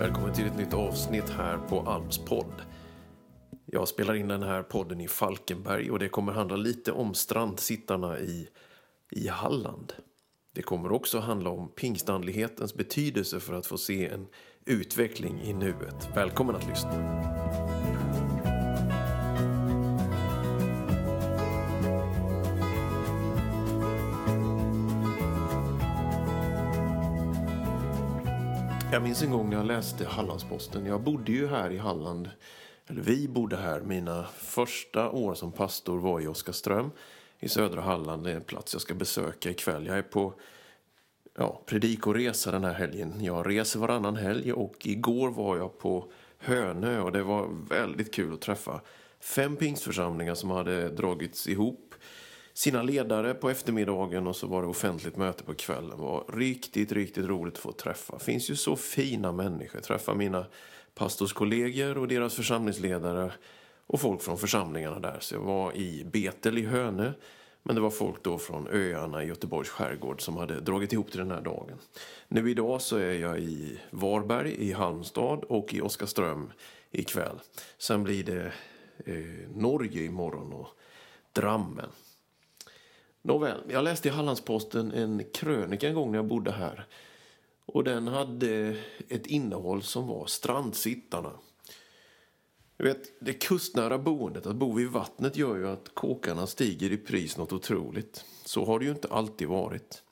Välkommen till ett nytt avsnitt här på Alms podd. Jag spelar in den här podden i Falkenberg och det kommer handla lite om strandsittarna i, i Halland. Det kommer också handla om pingstandlighetens betydelse för att få se en utveckling i nuet. Välkommen att lyssna. Jag minns en gång när jag läste Hallandsposten. Jag bodde ju här i Halland, eller vi bodde här. Mina första år som pastor var i Oskarström i södra Halland. Det är en plats jag ska besöka ikväll. Jag är på ja, predikoresa den här helgen. Jag reser varannan helg och igår var jag på Hönö och det var väldigt kul att träffa fem pingstförsamlingar som hade dragits ihop sina ledare på eftermiddagen och så var det offentligt möte på kvällen. Det var riktigt, riktigt roligt att få träffa. Det finns ju så fina människor. Träffa mina pastorskollegor och deras församlingsledare och folk från församlingarna där. Så jag var i Betel i Hönö. Men det var folk då från öarna i Göteborgs skärgård som hade dragit ihop till den här dagen. Nu idag så är jag i Varberg, i Halmstad och i Oskarström ikväll. Sen blir det eh, Norge imorgon och Drammen. Nåväl, jag läste i Hallandsposten en krönika en gång när jag bodde här. Och den hade ett innehåll som var strandsittarna. Du vet, det kustnära boendet, att bo vid vattnet, gör ju att kåkarna stiger i pris något otroligt. Så har det ju inte alltid varit.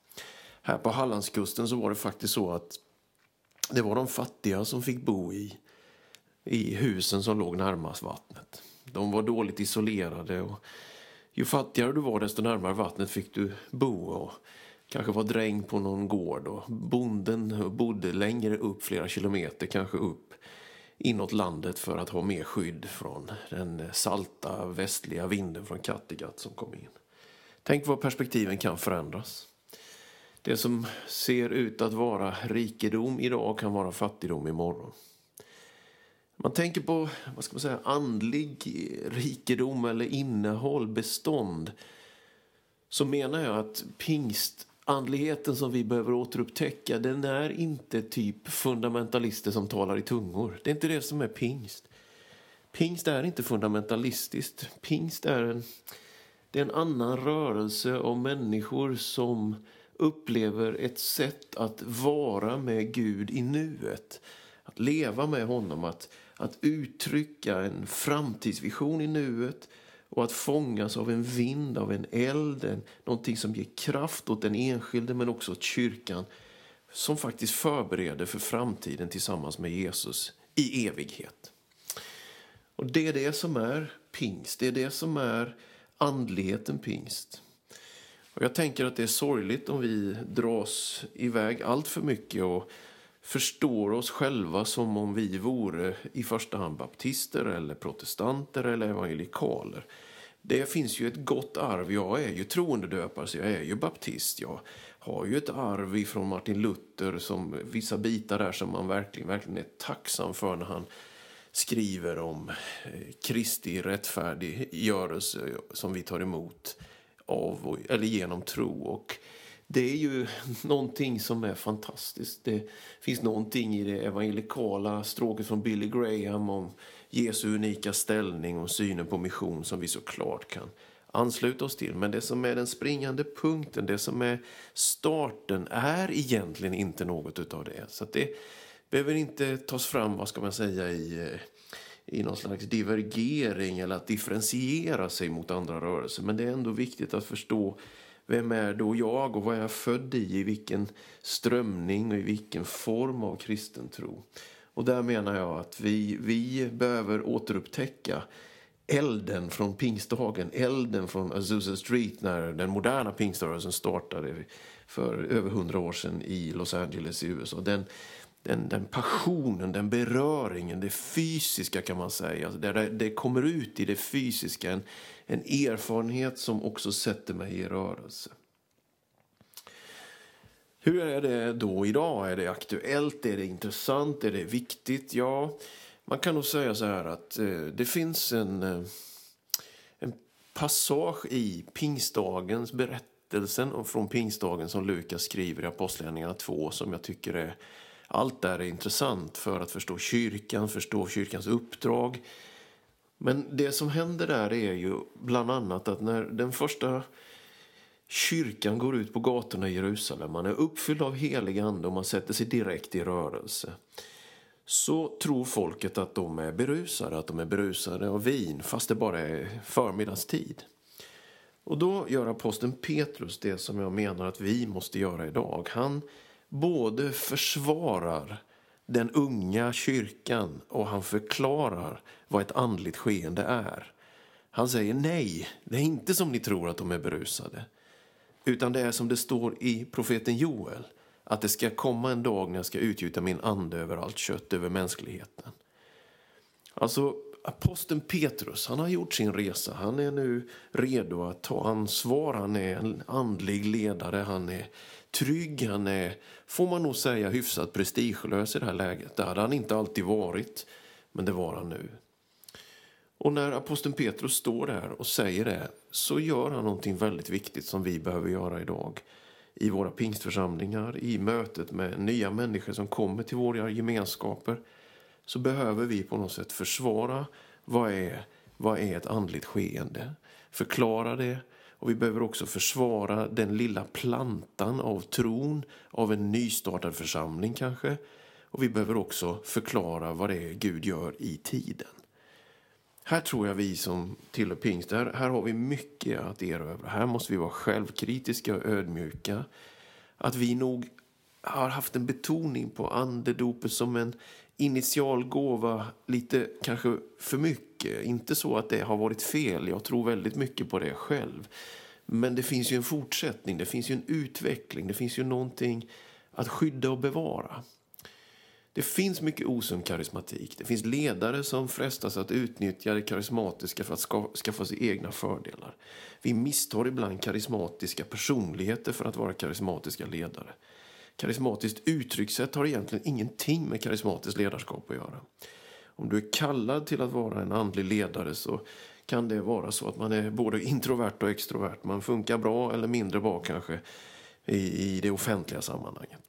Här på Hallandskusten så var det faktiskt så att det var de fattiga som fick bo i, i husen som låg närmast vattnet. De var dåligt isolerade och ju fattigare du var desto närmare vattnet fick du bo och kanske var dräng på någon gård och bonden bodde längre upp flera kilometer, kanske upp inåt landet för att ha mer skydd från den salta västliga vinden från Kattegatt som kom in. Tänk vad perspektiven kan förändras. Det som ser ut att vara rikedom idag kan vara fattigdom imorgon. Man tänker på vad ska man säga, andlig rikedom eller innehåll, bestånd. Så menar jag att pingstandligheten som vi behöver återupptäcka den är inte typ fundamentalister som talar i tungor. Det är inte det som är pingst. Pingst är inte fundamentalistiskt. Pingst är en, det är en annan rörelse av människor som upplever ett sätt att vara med Gud i nuet. Att leva med honom, att att uttrycka en framtidsvision i nuet och att fångas av en vind, av en eld, en, någonting som ger kraft åt den enskilde men också åt kyrkan som faktiskt förbereder för framtiden tillsammans med Jesus i evighet. Och Det är det som är pingst, det är det som är andligheten pingst. Och jag tänker att det är sorgligt om vi dras iväg allt för mycket och förstår oss själva som om vi vore i första hand baptister eller protestanter eller evangelikaler. Det finns ju ett gott arv. Jag är ju troendedöpare så jag är ju baptist. Jag har ju ett arv ifrån Martin Luther som vissa bitar där som man verkligen, verkligen är tacksam för när han skriver om eh, Kristi rättfärdiggörelse som vi tar emot av eller genom tro. Och det är ju någonting som är fantastiskt. Det finns någonting i det evangelikala stråket från Billy Graham om Jesu unika ställning och synen på mission som vi såklart kan ansluta oss till. Men det som är den springande punkten, det som är starten, är egentligen inte något av det. Så det behöver inte tas fram, vad ska man säga, i, eh, i någon slags divergering eller att differentiera sig mot andra rörelser. Men det är ändå viktigt att förstå vem är då jag och vad är jag född i? I vilken strömning och i vilken form av kristen tro? Och där menar jag att vi, vi behöver återupptäcka elden från pingstdagen, elden från Azusa Street när den moderna pingströrelsen startade för över hundra år sedan i Los Angeles i USA. Den, den, den passionen, den beröringen, det fysiska kan man säga. Alltså det, det kommer ut i det fysiska, en, en erfarenhet som också sätter mig i rörelse. Hur är det då idag? Är det aktuellt? Är det intressant? Är det viktigt? Ja, man kan nog säga så här att eh, det finns en, eh, en passage i pingstdagens berättelsen från pingstdagen som Lukas skriver i Apostlagärningarna 2 som jag tycker är allt det här är intressant för att förstå kyrkan, förstå kyrkans uppdrag. Men det som händer där är ju bland annat att när den första kyrkan går ut på gatorna i Jerusalem, man är uppfylld av helig ande och man sätter sig direkt i rörelse så tror folket att de är berusade, att de är berusade av vin fast det bara är förmiddagstid. Och då gör aposteln Petrus det som jag menar att vi måste göra idag. Han både försvarar den unga kyrkan och han förklarar vad ett andligt skeende är. Han säger nej, det är inte som ni tror att de är berusade. Utan det är som det står i profeten Joel, att det ska komma en dag när jag ska utgjuta min ande över allt kött, över mänskligheten. Alltså, aposteln Petrus, han har gjort sin resa. Han är nu redo att ta ansvar. Han är en andlig ledare. Han är trygg. Han är, får man nog säga, hyfsat prestigelös i det här läget. Det hade han inte alltid varit, men det var han nu. Och när aposteln Petrus står där och säger det så gör han någonting väldigt viktigt som vi behöver göra idag i våra pingstförsamlingar, i mötet med nya människor som kommer till våra gemenskaper så behöver vi på något sätt försvara vad är, vad är ett andligt skeende, förklara det och vi behöver också försvara den lilla plantan av tron av en nystartad församling kanske. Och vi behöver också förklara vad det är Gud gör i tiden. Här tror jag vi som tillhör pingst, här, här har vi mycket att erövra. Här måste vi vara självkritiska och ödmjuka. Att vi nog har haft en betoning på andedopet som en initial gåva lite kanske för mycket. Inte så att det har varit fel, jag tror väldigt mycket på det själv. Men det finns ju en fortsättning, det finns ju en utveckling, det finns ju någonting att skydda och bevara. Det finns mycket osund karismatik. Det finns ledare som frestas att utnyttja det karismatiska för att skaffa sig egna fördelar. Vi misstar ibland karismatiska personligheter för att vara karismatiska ledare. Karismatiskt uttryckssätt har egentligen ingenting med karismatiskt ledarskap att göra. Om du är kallad till att vara en andlig ledare så kan det vara så att man är både introvert och extrovert. Man funkar bra eller mindre bra kanske i, i det offentliga sammanhanget.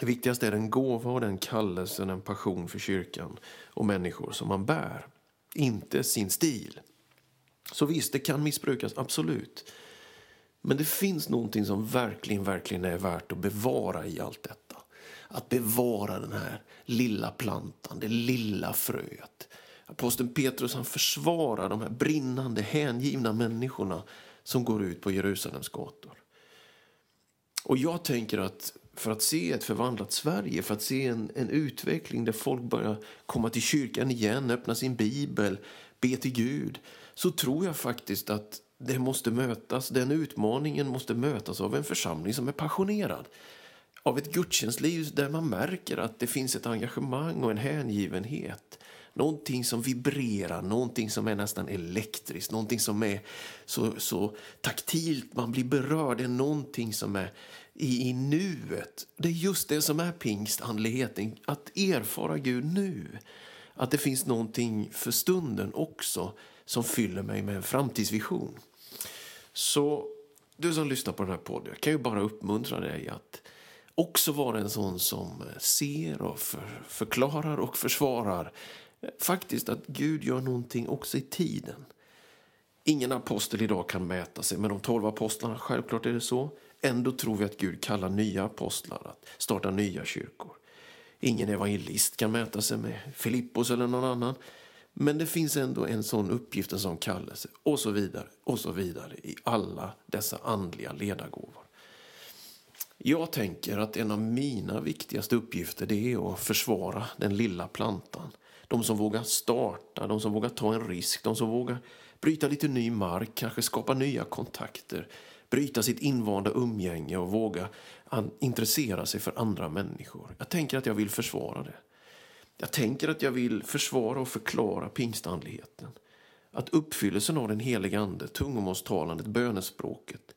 Det viktigaste är den gåva och den kallelse, den passion för kyrkan och människor som man bär. Inte sin stil. Så visst, det kan missbrukas, absolut. Men det finns någonting som verkligen, verkligen är värt att bevara i allt detta. Att bevara den här lilla plantan, det lilla fröet. Aposteln Petrus han försvarar de här brinnande, hängivna människorna som går ut på Jerusalems gator. Och jag tänker att för att se ett förvandlat Sverige, för att se en, en utveckling där folk börjar komma till kyrkan igen, öppna sin bibel, be till Gud, så tror jag faktiskt att det måste mötas, den utmaningen måste mötas av en församling som är passionerad. Av ett gudstjänstliv där man märker att det finns ett engagemang och en hängivenhet. Någonting som vibrerar, någonting som är nästan elektriskt, någonting som är så, så taktilt, man blir berörd. Det är någonting som är i, i nuet. Det är just det som är pingstandligheten, att erfara Gud nu. Att det finns någonting för stunden också som fyller mig med en framtidsvision. Så du som lyssnar på den här podden, kan ju bara uppmuntra dig att också vara en sån som eh, ser och för, förklarar och försvarar eh, faktiskt att Gud gör någonting också i tiden. Ingen apostel idag kan mäta sig med de tolv apostlarna, självklart är det så. Ändå tror vi att Gud kallar nya apostlar att starta nya kyrkor. Ingen evangelist kan mäta sig med Filippos eller någon annan. Men det finns ändå en sån uppgift, en sån kallelse och så vidare och så vidare i alla dessa andliga ledargåvor. Jag tänker att en av mina viktigaste uppgifter det är att försvara den lilla plantan. De som vågar starta, de som vågar ta en risk, de som vågar bryta lite ny mark, kanske skapa nya kontakter, bryta sitt invanda umgänge och våga intressera sig för andra människor. Jag tänker att jag vill försvara det. Jag tänker att jag vill försvara och förklara pingstandligheten. Att uppfyllelsen av den heliga Ande, tungomålstalandet, bönespråket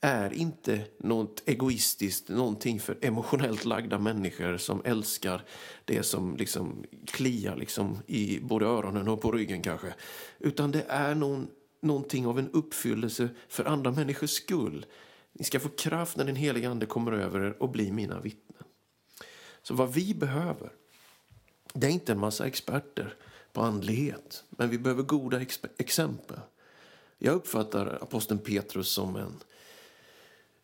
är inte något egoistiskt, någonting för emotionellt lagda människor som älskar det som liksom kliar liksom i både öronen och på ryggen kanske. Utan det är någon, någonting av en uppfyllelse för andra människors skull. Ni ska få kraft när den heliga Ande kommer över er och bli mina vittnen. Så vad vi behöver, det är inte en massa experter på andlighet, men vi behöver goda exempel. Jag uppfattar aposteln Petrus som en,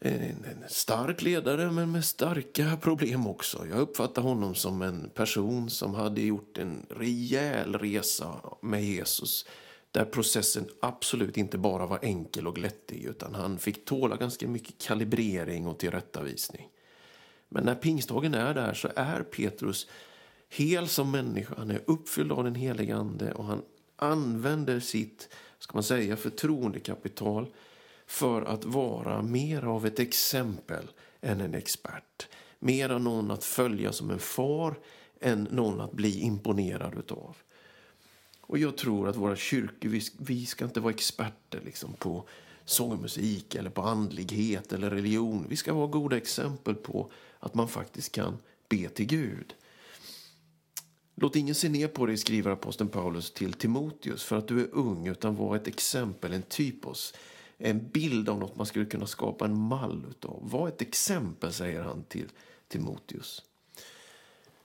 en, en, stark ledare, men med starka problem också. Jag uppfattar honom som en person som hade gjort en rejäl resa med Jesus där processen absolut inte bara var enkel och glättig utan han fick tåla ganska mycket kalibrering och tillrättavisning. Men när pingstdagen är där så är Petrus hel som människa. Han är uppfylld av den helige Ande och han använder sitt ska man säga, förtroendekapital för att vara mer av ett exempel än en expert. Mer av någon att följa som en far än någon att bli imponerad utav. Och jag tror att våra kyrkor, vi, vi ska inte vara experter liksom på sång och musik eller på andlighet eller religion. Vi ska vara goda exempel på att man faktiskt kan be till Gud. Låt ingen se ner på dig, skriver aposteln Paulus till Timoteus, för att du är ung, utan var ett exempel, en typos, en bild av något man skulle kunna skapa en mall utav. Var ett exempel, säger han till Timoteus.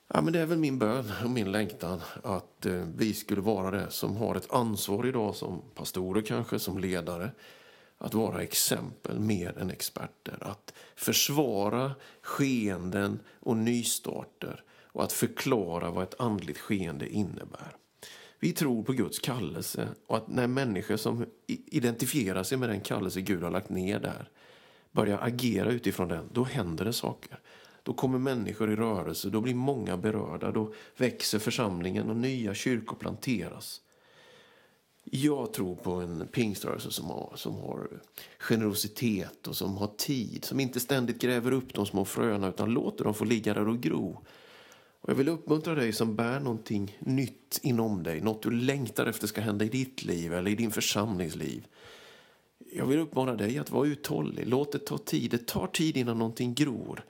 Ja, men det är väl min bön och min längtan att eh, vi skulle vara det som har ett ansvar idag som pastorer kanske, som ledare. Att vara exempel mer än experter. Att försvara skeenden och nystarter och att förklara vad ett andligt skeende innebär. Vi tror på Guds kallelse och att när människor som identifierar sig med den kallelse Gud har lagt ner där börjar agera utifrån den, då händer det saker. Då kommer människor i rörelse, då blir många berörda, då växer församlingen och nya kyrkor planteras. Jag tror på en pingströrelse som har, som har generositet och som har tid, som inte ständigt gräver upp de små fröna utan låter dem få ligga där och gro. Och jag vill uppmuntra dig som bär någonting nytt inom dig, något du längtar efter ska hända i ditt liv eller i din församlingsliv. Jag vill uppmana dig att vara uthållig, låt det ta tid. Det tar tid innan någonting gror.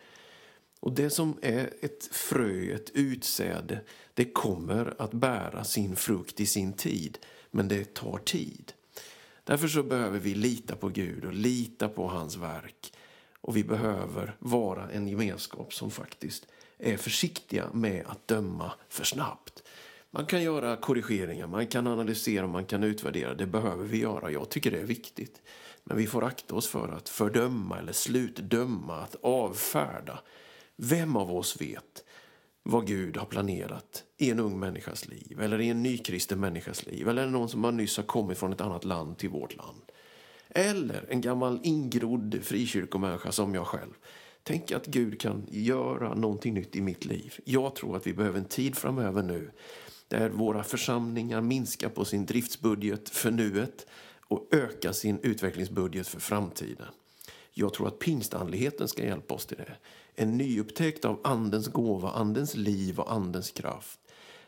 Och det som är ett frö, ett utsäde, det kommer att bära sin frukt i sin tid. Men det tar tid. Därför så behöver vi lita på Gud och lita på hans verk. Och vi behöver vara en gemenskap som faktiskt är försiktiga med att döma för snabbt. Man kan göra korrigeringar, man kan analysera, man kan utvärdera. Det behöver vi göra. Jag tycker det är viktigt. Men vi får akta oss för att fördöma eller slutdöma, att avfärda. Vem av oss vet vad Gud har planerat i en ung människas liv eller i en nykristen människas liv eller någon som har nyss har kommit från ett annat land till vårt land? Eller en gammal ingrodd frikyrkomänniska som jag själv. Tänk att Gud kan göra någonting nytt i mitt liv. Jag tror att vi behöver en tid framöver nu där våra församlingar minskar på sin driftsbudget för nuet och ökar sin utvecklingsbudget för framtiden. Jag tror att pingstandligheten ska hjälpa oss till det. En nyupptäckt av Andens gåva, Andens liv och Andens kraft.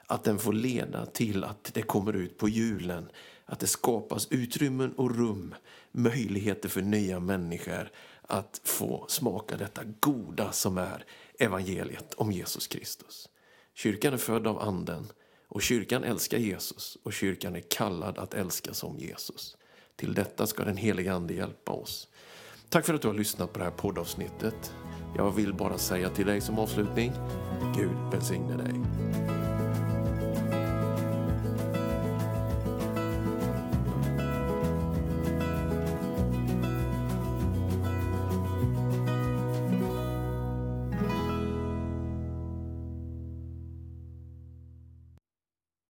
Att den får leda till att det kommer ut på julen, att det skapas utrymmen och rum, möjligheter för nya människor att få smaka detta goda som är evangeliet om Jesus Kristus. Kyrkan är född av Anden och kyrkan älskar Jesus och kyrkan är kallad att älska som Jesus. Till detta ska den heliga Ande hjälpa oss. Tack för att du har lyssnat på det här poddavsnittet. Jag vill bara säga till dig som avslutning, Gud välsigne dig.